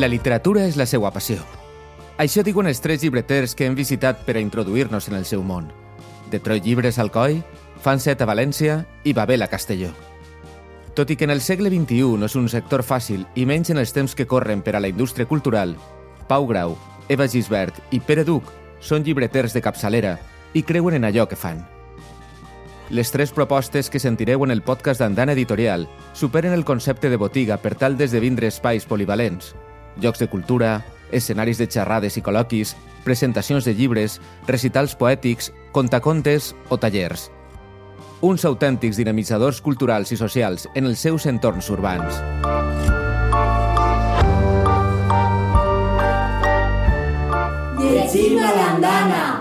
La literatura és la seva passió. Això diuen els tres llibreters que hem visitat per a introduir-nos en el seu món. Detroit Llibres Alcoi, Fanset a València i Babel a Castelló. Tot i que en el segle XXI no és un sector fàcil i menys en els temps que corren per a la indústria cultural, Pau Grau, Eva Gisbert i Pere Duc són llibreters de capçalera i creuen en allò que fan. Les tres propostes que sentireu en el podcast d'Andana Editorial superen el concepte de botiga per tal d'esdevindre espais polivalents, llocs de cultura, escenaris de xerrades i col·loquis, presentacions de llibres, recitals poètics, contacontes o tallers. Uns autèntics dinamitzadors culturals i socials en els seus entorns urbans. Llegim a l'andana.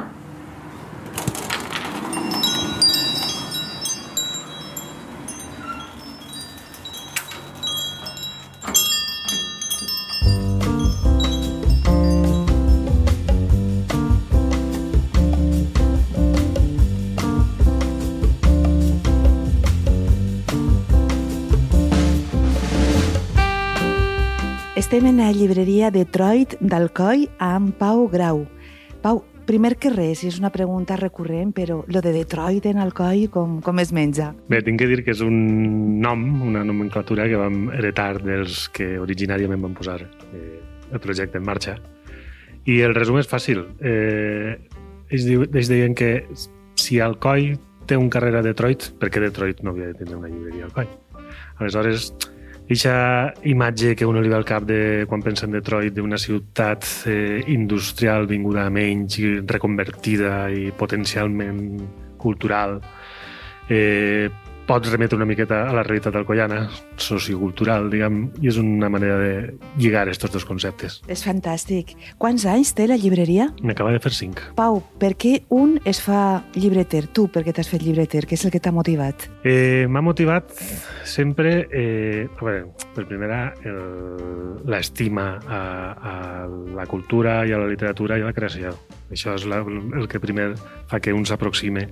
Estem en la llibreria Detroit d'Alcoi amb Pau Grau. Pau, primer que res, és una pregunta recurrent, però lo de Detroit en Alcoi, com, com es menja? Bé, tinc que dir que és un nom, una nomenclatura que vam heretar dels que originàriament van posar eh, el projecte en marxa. I el resum és fàcil. Eh, ells, diu, ells deien que si Alcoi té un carrer a Detroit, per què Detroit no havia de tenir una llibreria a Alcoi? Aleshores, Eixa imatge que un li ve al cap de, quan pensa en Detroit d'una ciutat eh, industrial vinguda a menys, reconvertida i potencialment cultural, eh, pot remetre una miqueta a la realitat alcoiana, sociocultural, diguem, i és una manera de lligar aquests dos conceptes. És fantàstic. Quants anys té la llibreria? N'acaba de fer cinc. Pau, per què un es fa llibreter? Tu, per què t'has fet llibreter? Què és el que t'ha motivat? Eh, M'ha motivat sempre, eh, a veure, per primera, l'estima a, a la cultura i a la literatura i a la creació. Això és la, el que primer fa que un s'aproxime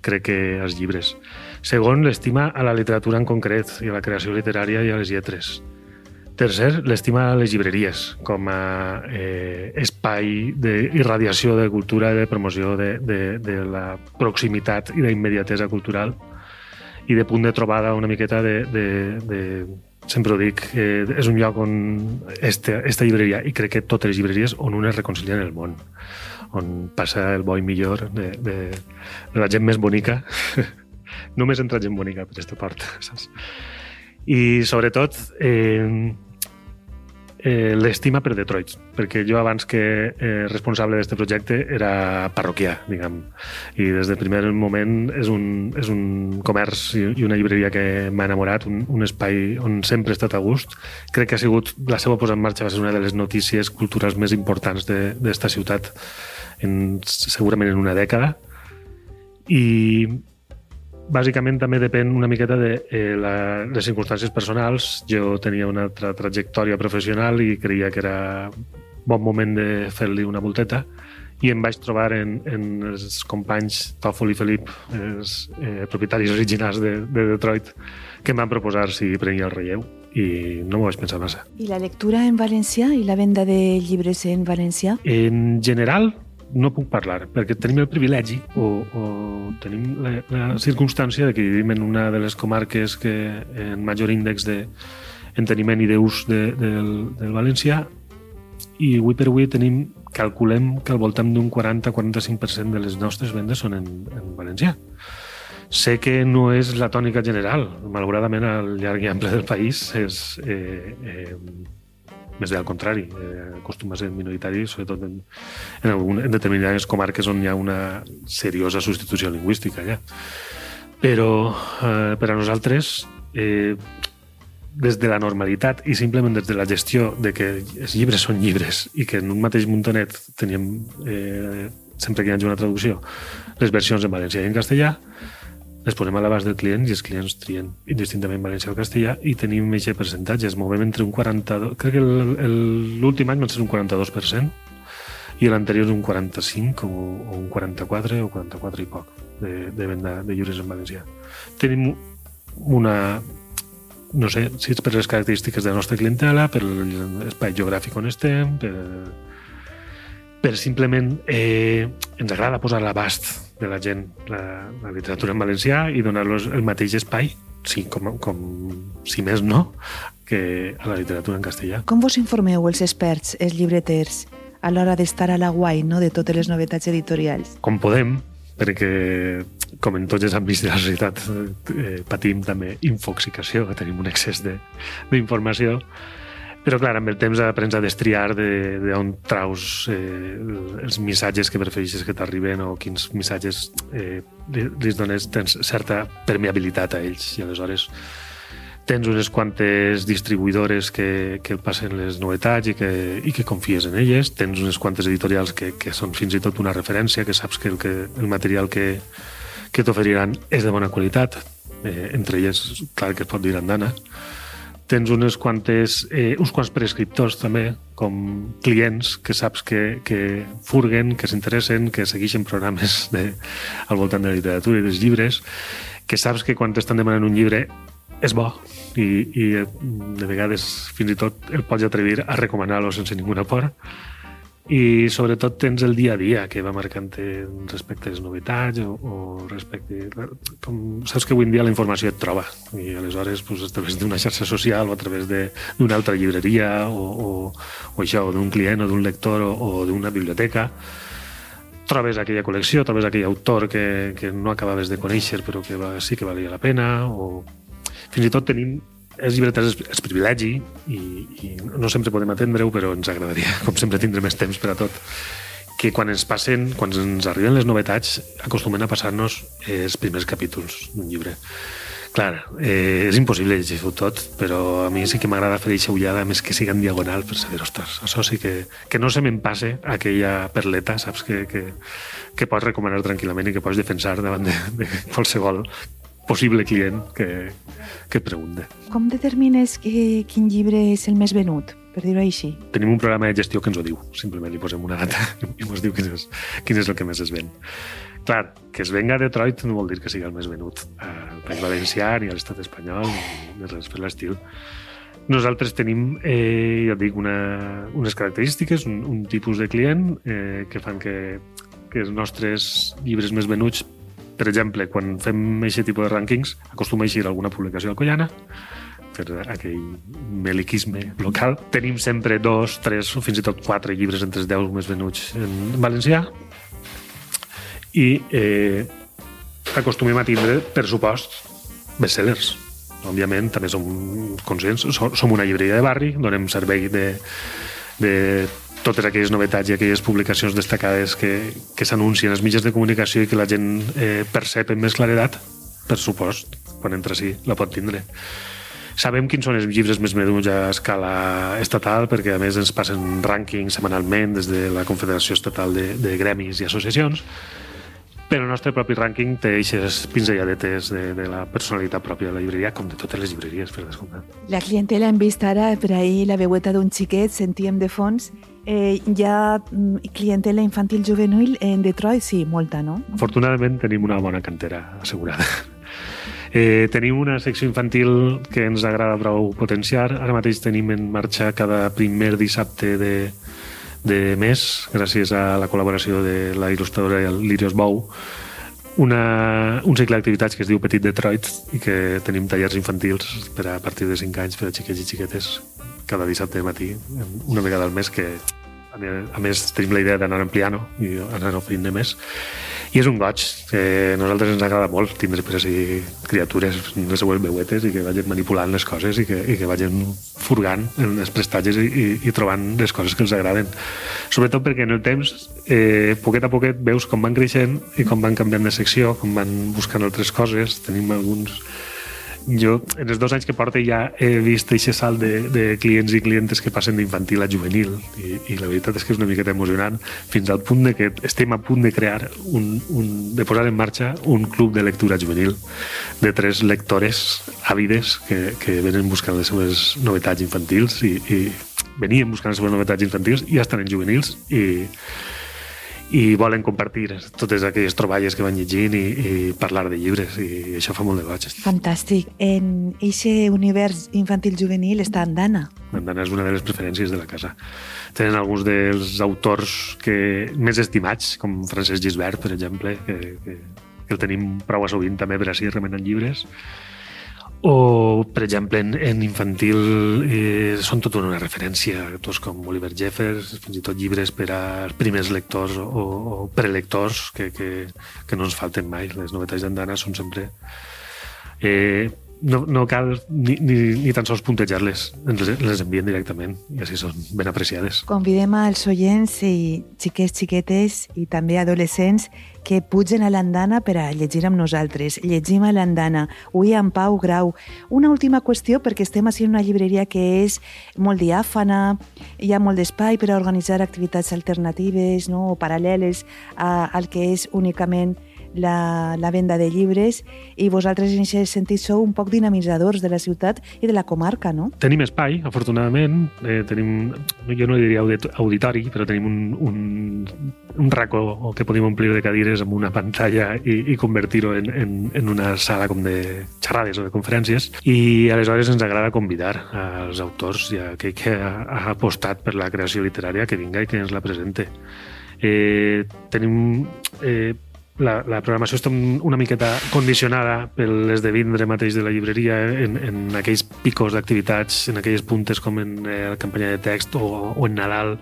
crec que als llibres. Segon, l'estima a la literatura en concret i a la creació literària i a les lletres. Tercer, l'estima a les llibreries com a eh, espai d'irradiació de cultura i de promoció de, de, de la proximitat i d'immediatesa cultural i de punt de trobada una miqueta de, de, de sempre ho dic, eh, és un lloc on este, esta llibreria, i crec que totes les llibreries on un es reconcilia en el món on passa el bo i millor de, de, de la gent més bonica. Només entra gent bonica per aquesta porta, saps? I sobretot eh, eh, l'estima per Detroit, perquè jo abans que eh, responsable d'aquest projecte era parroquià, diguem, i des del primer moment és un, és un comerç i una llibreria que m'ha enamorat, un, un espai on sempre he estat a gust. Crec que ha sigut, la seva posada en marxa va ser una de les notícies culturals més importants d'esta ciutat en, segurament en una dècada i bàsicament també depèn una miqueta de eh, la, les circumstàncies personals. Jo tenia una altra trajectòria professional i creia que era bon moment de fer-li una volteta i em vaig trobar en, en els companys Tòfol i Felip, els eh, propietaris originals de, de Detroit, que em van proposar si prenia el relleu i no m'ho vaig pensar massa. I la lectura en valencià i la venda de llibres en valencià? En general, no puc parlar, perquè tenim el privilegi o, o tenim la, la circumstància de que vivim en una de les comarques que en major índex d'enteniment i d'ús de, del, del valencià i avui per avui tenim, calculem que al voltant d'un 40-45% de les nostres vendes són en, en valencià. Sé que no és la tònica general, malauradament al llarg i ample del país és eh, eh, més bé al contrari, eh, acostuma a ser minoritari, sobretot en, en, algun, en determinades comarques on hi ha una seriosa substitució lingüística ja. Però eh, per a nosaltres, eh, des de la normalitat i simplement des de la gestió de que els llibres són llibres i que en un mateix muntonet teníem, eh, sempre que hi hagi una traducció, les versions en valencià i en castellà, les posem a l'abast del client i els clients trien indistintament valencià o castellà i tenim aquest percentatge, es movem entre un 42, crec que l'últim any va ser un 42% i l'anterior un 45 o, o un 44 o 44 i poc de, de venda de llibres en valencià. Tenim una no sé si és per les característiques de la nostra clientela, per l'espai geogràfic on estem, per, per simplement eh, ens agrada posar l'abast de la gent la, la literatura en valencià i donar-los el mateix espai, sí, com, com, si més no, que a la literatura en castellà. Com vos informeu els experts, els llibreters, a l'hora d'estar a la guai no, de totes les novetats editorials? Com podem, perquè com en tots els àmbits de la societat eh, patim també infoxicació, tenim un excés d'informació però clar, amb el temps aprens a destriar d'on de, traus eh, els missatges que prefereixes que t'arriben o quins missatges eh, li dones, tens certa permeabilitat a ells. I aleshores tens unes quantes distribuïdores que, que passen les novetats i que, i que confies en elles, tens unes quantes editorials que, que són fins i tot una referència, que saps que el, que, el material que, que t'oferiran és de bona qualitat, eh, entre elles, clar que es pot dir andana. Tens unes quantes, eh, uns quants prescriptors també, com clients que saps que, que furguen, que s'interessen, que segueixen programes de, al voltant de la literatura i dels llibres, que saps que quan t'estan demanant un llibre és bo i, i de vegades fins i tot el pots atrevir a recomanar-lo sense ninguna por i sobretot tens el dia a dia que va marcant respecte a les novetats o, o respecte... Com, saps que avui en dia la informació et troba i aleshores pues, a través d'una xarxa social o a través d'una altra llibreria o, o, o això, o d'un client o d'un lector o, o d'una biblioteca trobes aquella col·lecció, trobes aquell autor que, que no acabaves de conèixer però que va, sí que valia la pena o fins i tot tenim els llibreters és privilegi i, i no sempre podem atendre-ho, però ens agradaria, com sempre, tindre més temps per a tot que quan ens passen, quan ens arriben les novetats, acostumen a passar-nos els primers capítols d'un llibre. Clar, eh, és impossible llegir-ho tot, però a mi sí que m'agrada fer aquesta ullada, més que siga en diagonal, per saber, ostres, això sí que, que no se me'n passe aquella perleta, saps, que, que, que pots recomanar tranquil·lament i que pots defensar davant de, de qualsevol possible client que, que et pregunta. Com determines que, quin llibre és el més venut, per dir-ho així? Tenim un programa de gestió que ens ho diu. Simplement li posem una data i ens diu quin és, quin és el que més es ven. Clar, que es venga a Detroit no vol dir que sigui el més venut al País Valencià ni a l'estat espanyol ni res per l'estil. Nosaltres tenim, eh, ja dic, una, unes característiques, un, un tipus de client eh, que fan que, que els nostres llibres més venuts per exemple, quan fem aquest tipus de rànquings, acostuma a eixir alguna publicació alcoiana, per aquell meliquisme local. Tenim sempre dos, tres o fins i tot quatre llibres entre els deu més venuts en valencià i eh, acostumem a tindre, per supost, bestsellers. Òbviament, també som conscients, som una llibreria de barri, donem servei de, de totes aquelles novetats i aquelles publicacions destacades que, que s'anuncien als mitjans de comunicació i que la gent eh, percep amb més claredat, per supost, quan entra sí, la pot tindre. Sabem quins són els llibres més meduts a escala estatal, perquè a més ens passen rànquings setmanalment des de la Confederació Estatal de, de Gremis i Associacions, però el nostre propi rànquing té aquestes pinzelladetes de, de la personalitat pròpia de la llibreria, com de totes les llibreries, per descomptat. La clientela hem vist ara per ahir la veueta d'un xiquet, sentíem de fons, Eh, hi ha mm, clientela infantil juvenil en Detroit? Sí, molta, no? Afortunadament tenim una bona cantera assegurada. Eh, tenim una secció infantil que ens agrada prou potenciar. Ara mateix tenim en marxa cada primer dissabte de, de mes, gràcies a la col·laboració de la il·lustradora Lirios Bou, una, un cicle d'activitats que es diu Petit Detroit i que tenim tallers infantils per a partir de 5 anys per a xiquets i xiquetes cada dissabte matí, una vegada al mes, que a més tenim la idea d'anar ampliant i anar oferint més. I és un goig que a nosaltres ens agrada molt tindre per així criatures les seues veuetes i que vagin manipulant les coses i que, i que vagin furgant en els prestatges i, i, i trobant les coses que els agraden. Sobretot perquè en el temps, eh, poquet a poquet, veus com van creixent i com van canviant de secció, com van buscant altres coses. Tenim alguns jo en els dos anys que porto ja he vist aquest salt de, de clients i clientes que passen d'infantil a juvenil i, i la veritat és que és una miqueta emocionant fins al punt de que estem a punt de crear un, un, de posar en marxa un club de lectura juvenil de tres lectores àvides que, que venen buscant les seves novetats infantils i, i venien buscant les seves novetats infantils i ja estan en juvenils i, i volen compartir totes aquelles troballes que van llegint i, i parlar de llibres i això fa molt de goig. Fantàstic. En aquest univers infantil-juvenil està Andana. Andana és una de les preferències de la casa. Tenen alguns dels autors que més estimats, com Francesc Gisbert, per exemple, que, que, que el tenim prou a sovint també per així remenant llibres, o, per exemple, en, en infantil eh, són tota una referència, autors com Oliver Jeffers, fins i tot llibres per als primers lectors o, o prelectors que, que, que no ens falten mai. Les novetats d'Andana són sempre... Eh, no, no cal ni, ni, ni tan sols puntejar-les, les, les envien directament i així són ben apreciades. Convidem als oients i xiquets, xiquetes i també adolescents que pugen a l'andana per a llegir amb nosaltres. Llegim a l'andana, avui amb Pau Grau. Una última qüestió, perquè estem així en una llibreria que és molt diàfana, hi ha molt d'espai per a organitzar activitats alternatives no? o paral·leles a, al que és únicament la, la venda de llibres i vosaltres en aquest sentit sou un poc dinamitzadors de la ciutat i de la comarca, no? Tenim espai, afortunadament. Eh, tenim, jo no diria auditori, però tenim un, un, un racó que podem omplir de cadires amb una pantalla i, i convertir-ho en, en, en una sala com de xerrades o de conferències. I aleshores ens agrada convidar als autors i a aquell que ha, ha apostat per la creació literària que vinga i que ens la presente. Eh, tenim eh, la, la programació està una miqueta condicionada per l'esdevindre mateix de la llibreria en, en aquells picos d'activitats, en aquelles puntes com en eh, la campanya de text o, o en Nadal,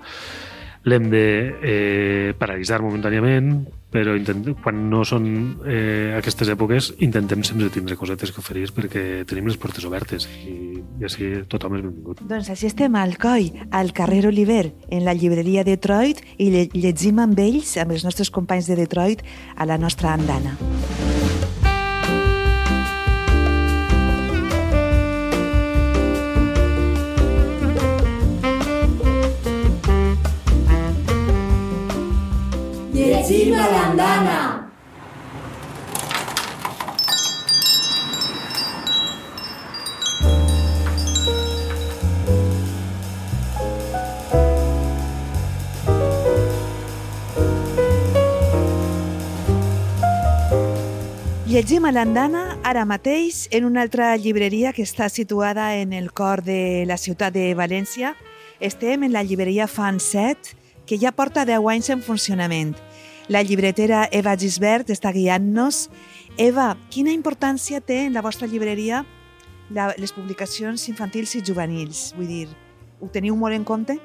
l'hem de eh, paralitzar momentàniament, però intent, quan no són eh, aquestes èpoques intentem sempre tindre cosetes que oferir perquè tenim les portes obertes i, i així tothom és benvingut. Doncs així estem al COI, al carrer Oliver, en la llibreria Detroit i llegim amb ells, amb els nostres companys de Detroit, a la nostra andana. Llegim a l'andana. Llegim a l'andana ara mateix en una altra llibreria que està situada en el cor de la ciutat de València. Estem en la llibreria Fan 7, que ja porta 10 anys en funcionament. La llibretera Eva Gisbert està guiant-nos. Eva, quina importància té en la vostra llibreria la, les publicacions infantils i juvenils? Vull dir, ho teniu molt en compte?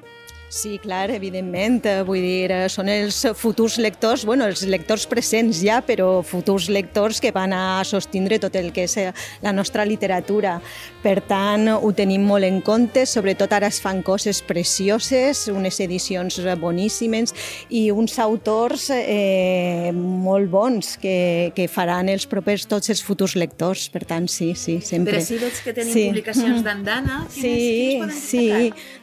Sí, clar, evidentment. Eh, vull dir, eh, són els futurs lectors, bueno, els lectors presents ja, però futurs lectors que van a sostindre tot el que és eh, la nostra literatura. Per tant, ho tenim molt en compte, sobretot ara es fan coses precioses, unes edicions boníssimes i uns autors eh, molt bons que, que faran els propers tots els futurs lectors. Per tant, sí, sí, sempre. Però sí veig que tenim sí. publicacions d'andana. Sí, sí.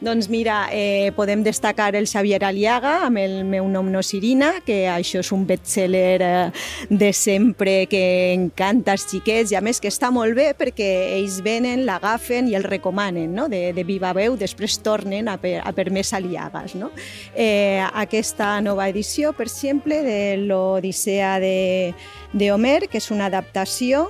Doncs mira, eh, podem podem destacar el Xavier Aliaga amb el meu nom no és Irina, que això és un bestseller eh, de sempre que encanta als xiquets i a més que està molt bé perquè ells venen, l'agafen i el recomanen no? de, de viva veu, després tornen a per, a per més Aliagas. No? Eh, aquesta nova edició, per exemple, de l'Odissea de, de Homer, que és una adaptació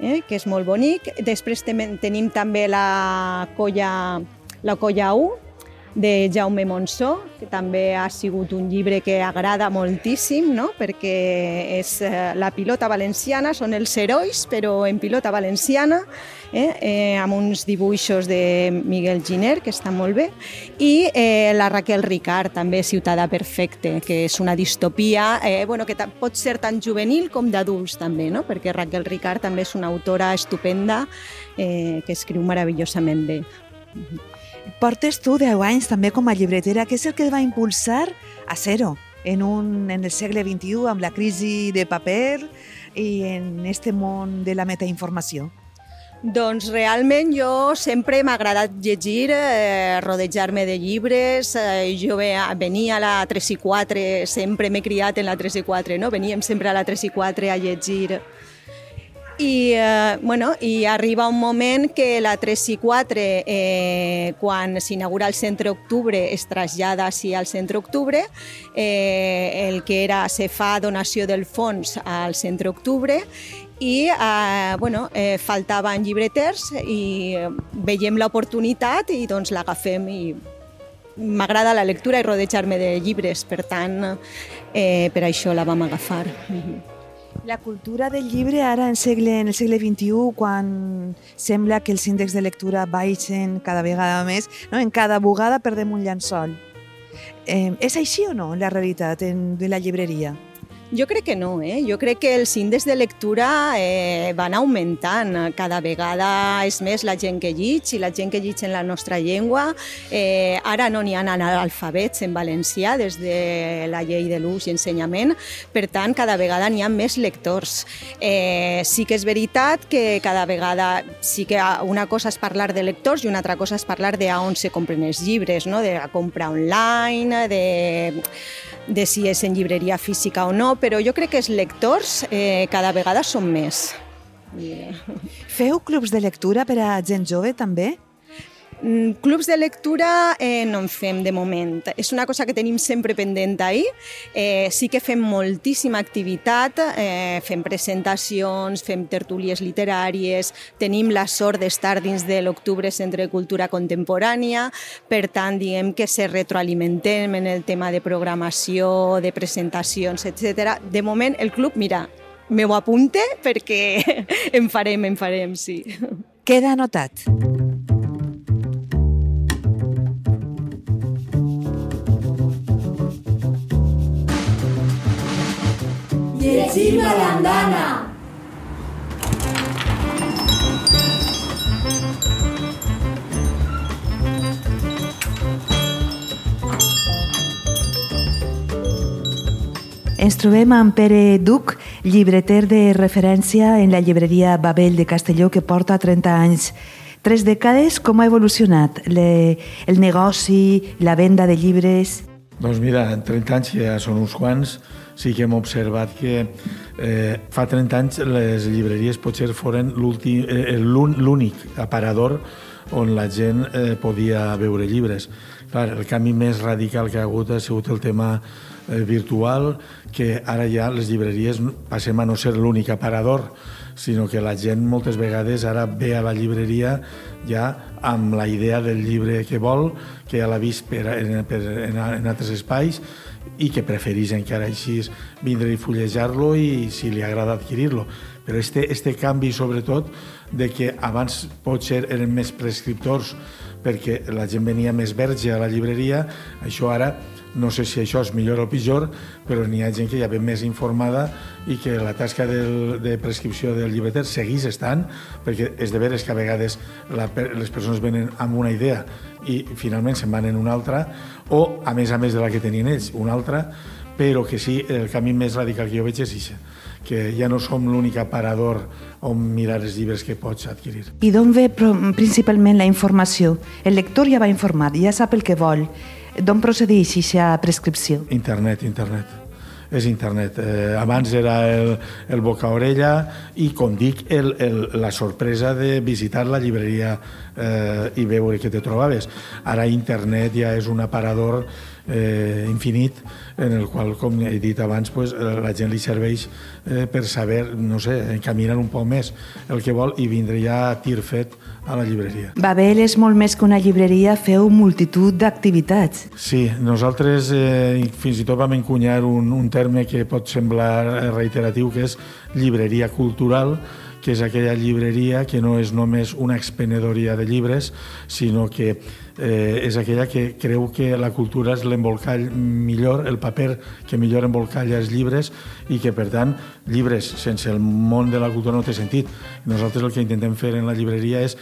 eh, que és molt bonic. Després tenim també la colla, la colla 1, de Jaume Monsó, que també ha sigut un llibre que agrada moltíssim, no? perquè és eh, la pilota valenciana, són els herois, però en pilota valenciana, eh? Eh, amb uns dibuixos de Miguel Giner, que està molt bé, i eh, la Raquel Ricard, també Ciutadà Perfecte, que és una distopia eh, bueno, que pot ser tan juvenil com d'adults també, no? perquè Raquel Ricard també és una autora estupenda eh, que escriu meravellosament bé. Portes tu 10 anys també com a llibretera. Què és el que va impulsar a Zero en, un, en el segle XXI amb la crisi de paper i en este món de la metainformació? Doncs realment jo sempre m'ha agradat llegir, eh, rodejar-me de llibres. Eh, jo venia a la 3 i 4, sempre m'he criat en la 3 i 4, no? veníem sempre a la 3 i 4 a llegir I, eh, bueno, I arriba un moment que la 3 i 4, eh, quan s'inaugura el Centre Octubre, es trasllada així al Centre Octubre. Eh, el que era, se fa donació del fons al Centre Octubre i eh, bueno, eh, faltaven llibreters i veiem l'oportunitat i doncs l'agafem i m'agrada la lectura i rodejar-me de llibres, per tant, eh, per això la vam agafar. La cultura del llibre ara en, segle, en el segle XXI, quan sembla que els índexs de lectura baixen cada vegada més, no? en cada bugada perdem un llençol. Eh, és així o no, la realitat en, de la llibreria? Jo crec que no, eh? Jo crec que els índex de lectura eh, van augmentant. Cada vegada és més la gent que llig i la gent que llig en la nostra llengua. Eh, ara no n'hi ha analfabets en valencià des de la llei de l'ús i ensenyament. Per tant, cada vegada n'hi ha més lectors. Eh, sí que és veritat que cada vegada sí que una cosa és parlar de lectors i una altra cosa és parlar de on se compren els llibres, no? de la compra online, de de si és en llibreria física o no, però jo crec que els lectors eh, cada vegada són més. Feu clubs de lectura per a gent jove també? Mm, clubs de lectura eh, no en fem de moment. És una cosa que tenim sempre pendent ahir. Eh, sí que fem moltíssima activitat, eh, fem presentacions, fem tertúlies literàries, tenim la sort d'estar dins de l'Octubre Centre de Cultura Contemporània, per tant, diguem que se retroalimentem en el tema de programació, de presentacions, etc. De moment, el club, mira, me ho apunte perquè en farem, en farem, sí. Queda anotat. Llegim a l'andana. Ens trobem amb Pere Duc, llibreter de referència en la llibreria Babel de Castelló, que porta 30 anys. Tres dècades, com ha evolucionat le, el negoci, la venda de llibres? Doncs mira, en 30 anys ja són uns quants, sí que hem observat que eh, fa 30 anys les llibreries potser foren eh, l'únic aparador on la gent eh, podia veure llibres. Clar, el canvi més radical que ha hagut ha sigut el tema eh, virtual, que ara ja les llibreries passem a no ser l'únic aparador, sinó que la gent moltes vegades ara ve a la llibreria ja amb la idea del llibre que vol, que ja l'ha vist per, en, per, en, en altres espais i que prefereix encara així vindre i fullejar-lo i si li agrada adquirir-lo. Però este, este canvi, sobretot, de que abans potser eren més prescriptors perquè la gent venia més verge a la llibreria, això ara no sé si això és millor o pitjor, però n'hi ha gent que ja ve més informada i que la tasca del, de prescripció del llibreter segueix estant, perquè és de veres que a vegades la, les persones venen amb una idea i finalment se'n van en una altra, o, a més a més de la que tenien ells, una altra, però que sí, el camí més radical que jo veig és això, que ja no som l'únic aparador on mirar els llibres que pots adquirir. I d'on ve principalment la informació? El lector ja va informat, ja sap el que vol. D'on procedeix aquesta prescripció? Internet, internet és internet. Eh, abans era el, el boca-orella i, com dic, el, el, la sorpresa de visitar la llibreria eh, i veure què te trobaves. Ara internet ja és un aparador eh, infinit en el qual, com he dit abans, pues, eh, la gent li serveix eh, per saber, no sé, encaminar un poc més el que vol i vindre ja a tir fet a la llibreria. Babel és molt més que una llibreria, feu multitud d'activitats. Sí, nosaltres eh, fins i tot vam encunyar un, un terme que pot semblar reiteratiu, que és llibreria cultural, que és aquella llibreria que no és només una expenedoria de llibres, sinó que eh, és aquella que creu que la cultura és l'embolcall millor, el paper que millor embolcalla els llibres i que, per tant, llibres sense el món de la cultura no té sentit. Nosaltres el que intentem fer en la llibreria és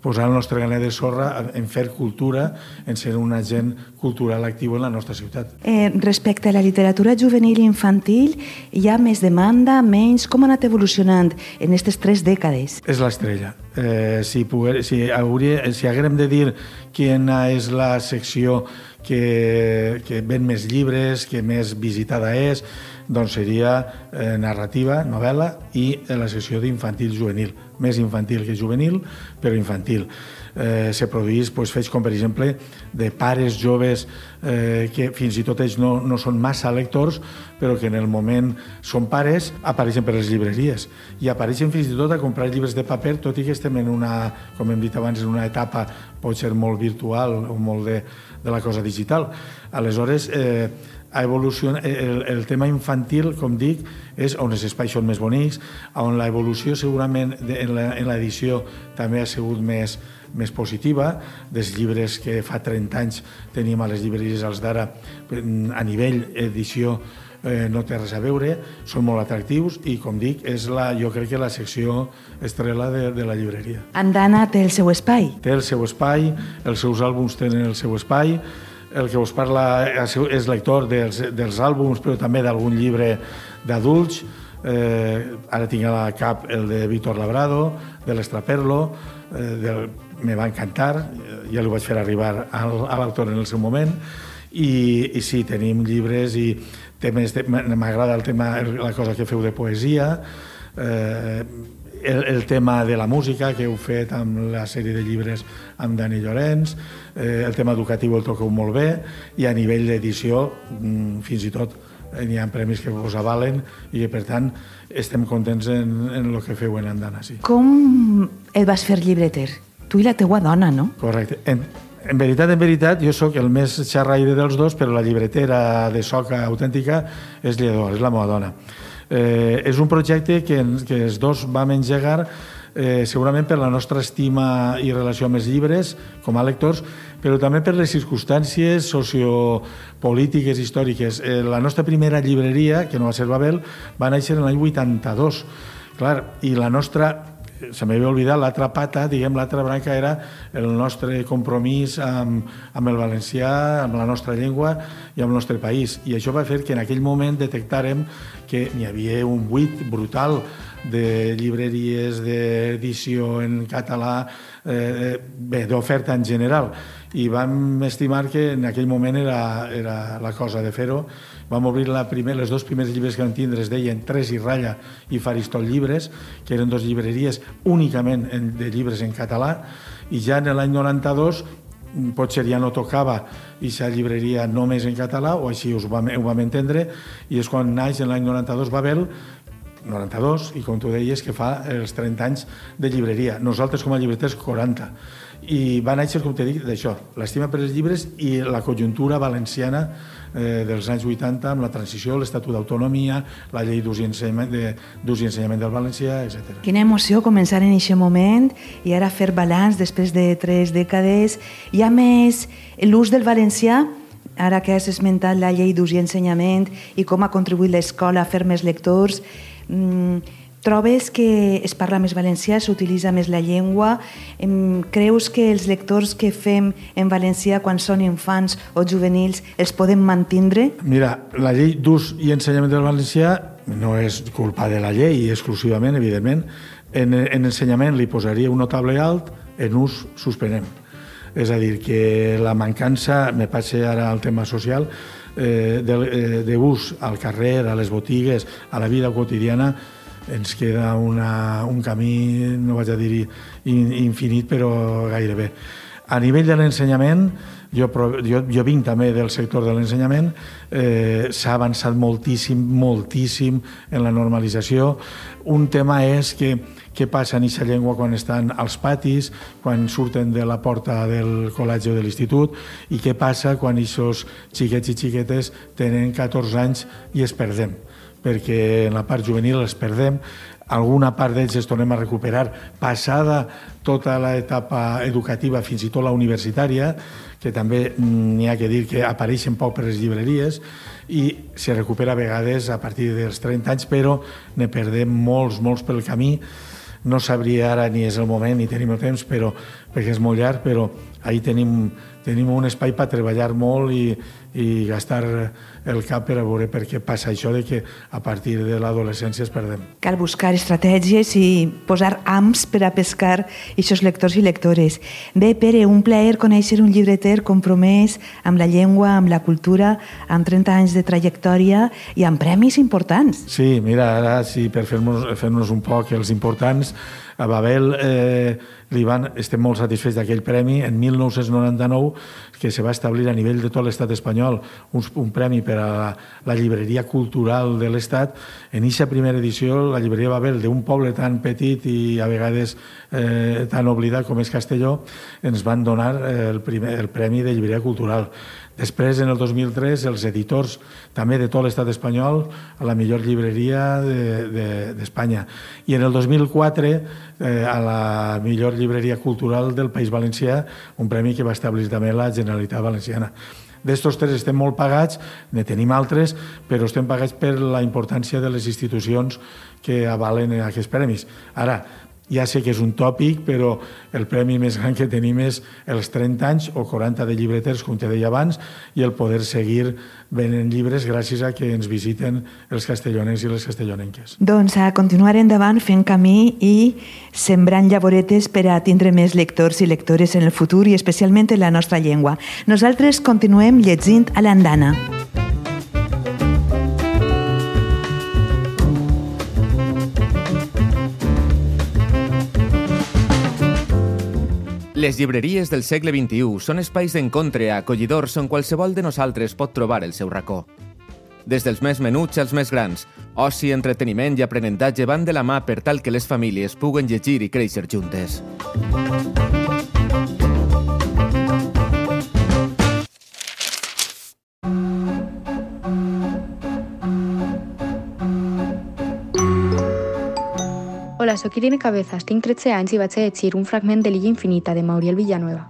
posar el nostre granet de sorra en fer cultura, en ser un agent cultural actiu en la nostra ciutat. Eh, respecte a la literatura juvenil i infantil, hi ha més demanda, menys? Com ha anat evolucionant en aquestes tres dècades? És l'estrella. Eh, si, poguer, si, hauria, si haguérem de dir quina és la secció que, que ven més llibres, que més visitada és, doncs seria eh, narrativa, novel·la i la secció d'infantil juvenil. Més infantil que juvenil, però infantil eh, se produís pues, fets com, per exemple, de pares joves eh, que fins i tot ells no, no són massa lectors, però que en el moment són pares, apareixen per les llibreries. I apareixen fins i tot a comprar llibres de paper, tot i que estem en una, com hem dit abans, en una etapa pot ser molt virtual o molt de, de la cosa digital. Aleshores, eh, a evolució, el, el tema infantil, com dic, és on els espais són més bonics, on l'evolució segurament de, en l'edició també ha sigut més, més positiva, dels llibres que fa 30 anys teníem a les llibreries als d'ara a nivell edició eh, no té res a veure, són molt atractius i, com dic, és la, jo crec que la secció estrella de, de la llibreria. Andana té el seu espai. Té el seu espai, els seus àlbums tenen el seu espai, el que us parla és lector dels, dels àlbums, però també d'algun llibre d'adults. Eh, ara tinc a la cap el de Víctor Labrado, de l'Estraperlo, eh, del, me va encantar, ja l'ho vaig fer arribar al, a l'autor en el seu moment, i, i sí, tenim llibres i temes, m'agrada el tema, la cosa que feu de poesia, eh, el, el tema de la música que heu fet amb la sèrie de llibres amb Dani Llorenç, eh, el tema educatiu el toqueu molt bé i a nivell d'edició mm, fins i tot eh, n'hi ha premis que us avalen i que per tant estem contents en, en el que feu en Andana. Sí. Com et vas fer llibreter? Tu i la teua dona, no? Correcte. En, en veritat, en veritat, jo sóc el més xerraire dels dos, però la llibretera de soca autèntica és Lledor, és la meva dona. Eh, és un projecte que, que els dos vam engegar eh, segurament per la nostra estima i relació amb els llibres, com a lectors, però també per les circumstàncies sociopolítiques, històriques. Eh, la nostra primera llibreria, que no va ser Babel, va néixer en l'any 82. Clar, i la nostra se m'havia oblidat l'altra pata, diguem, l'altra branca era el nostre compromís amb, amb el valencià, amb la nostra llengua i amb el nostre país. I això va fer que en aquell moment detectàrem que n'hi havia un buit brutal de llibreries d'edició en català, eh, bé, d'oferta en general. I vam estimar que en aquell moment era, era la cosa de fer-ho Vam obrir la primer, les dos primers llibres que vam tindre es deien Tres i Ratlla i Faristol Llibres, que eren dos llibreries únicament de llibres en català, i ja en l'any 92 potser ja no tocava aquesta llibreria només en català, o així ho vam, ho vam entendre, i és quan naix en l'any 92 Babel, 92, i com tu deies, que fa els 30 anys de llibreria. Nosaltres, com a llibreters, 40 i va néixer, com t'he dit, d'això, l'estima per els llibres i la conjuntura valenciana eh, dels anys 80 amb la transició, l'Estatut d'Autonomia, la llei d'ús i ensenyament, i ensenyament del valencià, etc. Quina emoció començar en aquest moment i ara fer balanç després de tres dècades. Hi ha més l'ús del valencià ara que has esmentat la llei d'ús i ensenyament i com ha contribuït l'escola a fer més lectors, mmm, Trobes que es parla més valencià, s'utilitza més la llengua? Creus que els lectors que fem en valencià quan són infants o juvenils els podem mantindre? Mira, la llei d'ús i ensenyament del valencià no és culpa de la llei exclusivament, evidentment. En, en ensenyament li posaria un notable alt, en ús suspenem. És a dir, que la mancança, me passa ara al tema social, eh, d'ús al carrer, a les botigues, a la vida quotidiana, ens queda una, un camí, no vaig a dir infinit, però gairebé. A nivell de l'ensenyament, jo, jo, jo vinc també del sector de l'ensenyament, eh, s'ha avançat moltíssim, moltíssim en la normalització. Un tema és que què passa en aquesta llengua quan estan als patis, quan surten de la porta del col·legi o de l'institut, i què passa quan aquests xiquets i xiquetes tenen 14 anys i es perdem perquè en la part juvenil els perdem, alguna part d'ells es tornem a recuperar passada tota l'etapa educativa, fins i tot la universitària, que també n'hi ha que dir que apareixen poc per les llibreries i se recupera a vegades a partir dels 30 anys, però ne perdem molts, molts pel camí. No sabria ara ni és el moment ni tenim el temps, però, perquè és molt llarg, però ahir tenim, tenim un espai per treballar molt i, i gastar el cap per a veure per què passa això de que a partir de l'adolescència es perdem. Cal buscar estratègies i posar ams per a pescar aquests lectors i lectores. Bé, Pere, un plaer conèixer un llibreter compromès amb la llengua, amb la cultura, amb 30 anys de trajectòria i amb premis importants. Sí, mira, ara sí, per fer-nos fer, un poc els importants, a Babel eh, li van, estem molt satisfets d'aquell premi. En 1999, que se va establir a nivell de tot l'estat espanyol un, un premi per a la, la llibreria cultural de l'estat, en aquesta primera edició la llibreria Babel, d'un poble tan petit i a vegades eh, tan oblidat com és Castelló, ens van donar eh, el, primer, el Premi de Llibreria Cultural. Després, en el 2003, els editors també de tot l'estat espanyol a la millor llibreria d'Espanya. De, de, I en el 2004, eh, a la millor llibreria cultural del País Valencià, un premi que va establir també la Generalitat Valenciana. D'estos tres estem molt pagats, ne tenim altres, però estem pagats per la importància de les institucions que avalen aquests premis. Ara, ja sé que és un tòpic, però el premi més gran que tenim és els 30 anys o 40 de llibreters, com te deia abans, i el poder seguir venent llibres gràcies a que ens visiten els castellonens i les castellonenques. Doncs a continuar endavant fent camí i sembrant llavoretes per a tindre més lectors i lectores en el futur i especialment en la nostra llengua. Nosaltres continuem llegint a l'andana. Les llibreries del segle XXI són espais d'encontre acollidors on qualsevol de nosaltres pot trobar el seu racó. Des dels més menuts als més grans, oci, entreteniment i aprenentatge van de la mà per tal que les famílies puguen llegir i créixer juntes. Hola, sóc Irene Cabezas, tinc 13 anys i vaig a llegir un fragment de l'Illa Infinita de Mauriel Villanueva.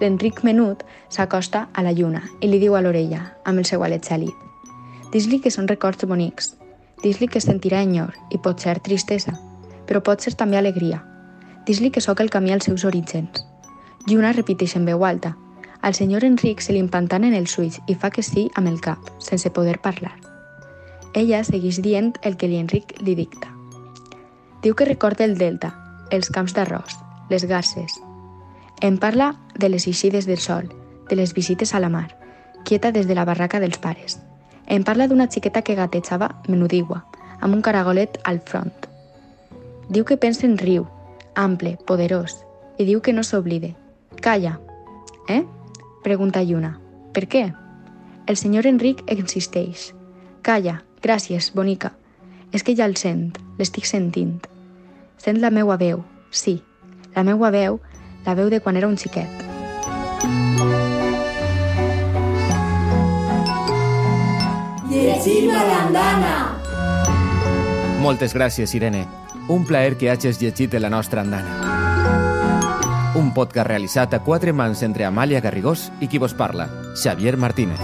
L'Enric Menut s'acosta a la lluna i li diu a l'orella, amb el seu alet xèlid. Dis-li que són records bonics. Dis-li que sentirà enyor i pot ser tristesa, però pot ser també alegria. Dis-li que sóc el camí als seus orígens. Lluna repeteix en veu alta. Al senyor Enric se li empantanen els ulls i fa que sí amb el cap, sense poder parlar. Ella segueix dient el que l'Enric li dicta. Diu que recorda el delta, els camps d'arròs, les garces. Em parla de les eixides del sol, de les visites a la mar, quieta des de la barraca dels pares. Em parla d'una xiqueta que gatejava menudigua, amb un caragolet al front. Diu que pensa en riu, ample, poderós, i diu que no s'oblide. Calla. Eh? Pregunta Lluna. Per què? El senyor Enric insisteix. Calla, gràcies, bonica. És que ja el sent, l'estic sentint. Sent la meua veu, sí, la meua veu, la veu de quan era un xiquet. Llegim a l'andana! Moltes gràcies, Irene. Un plaer que hagis llegit de la nostra andana. Un podcast realitzat a quatre mans entre Amàlia Garrigós i qui vos parla, Xavier Martínez.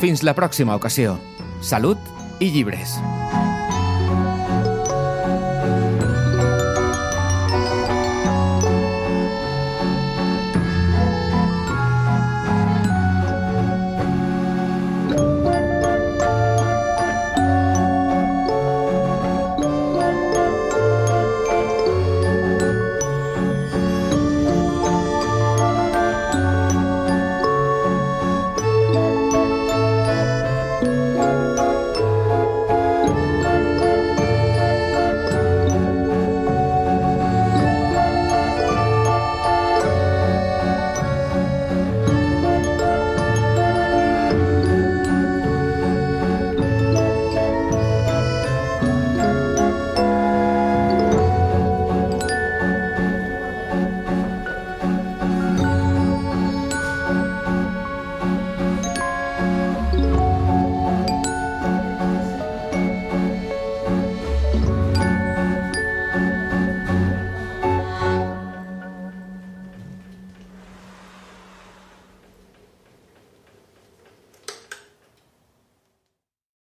Fins la pròxima ocasió. Salut i llibres.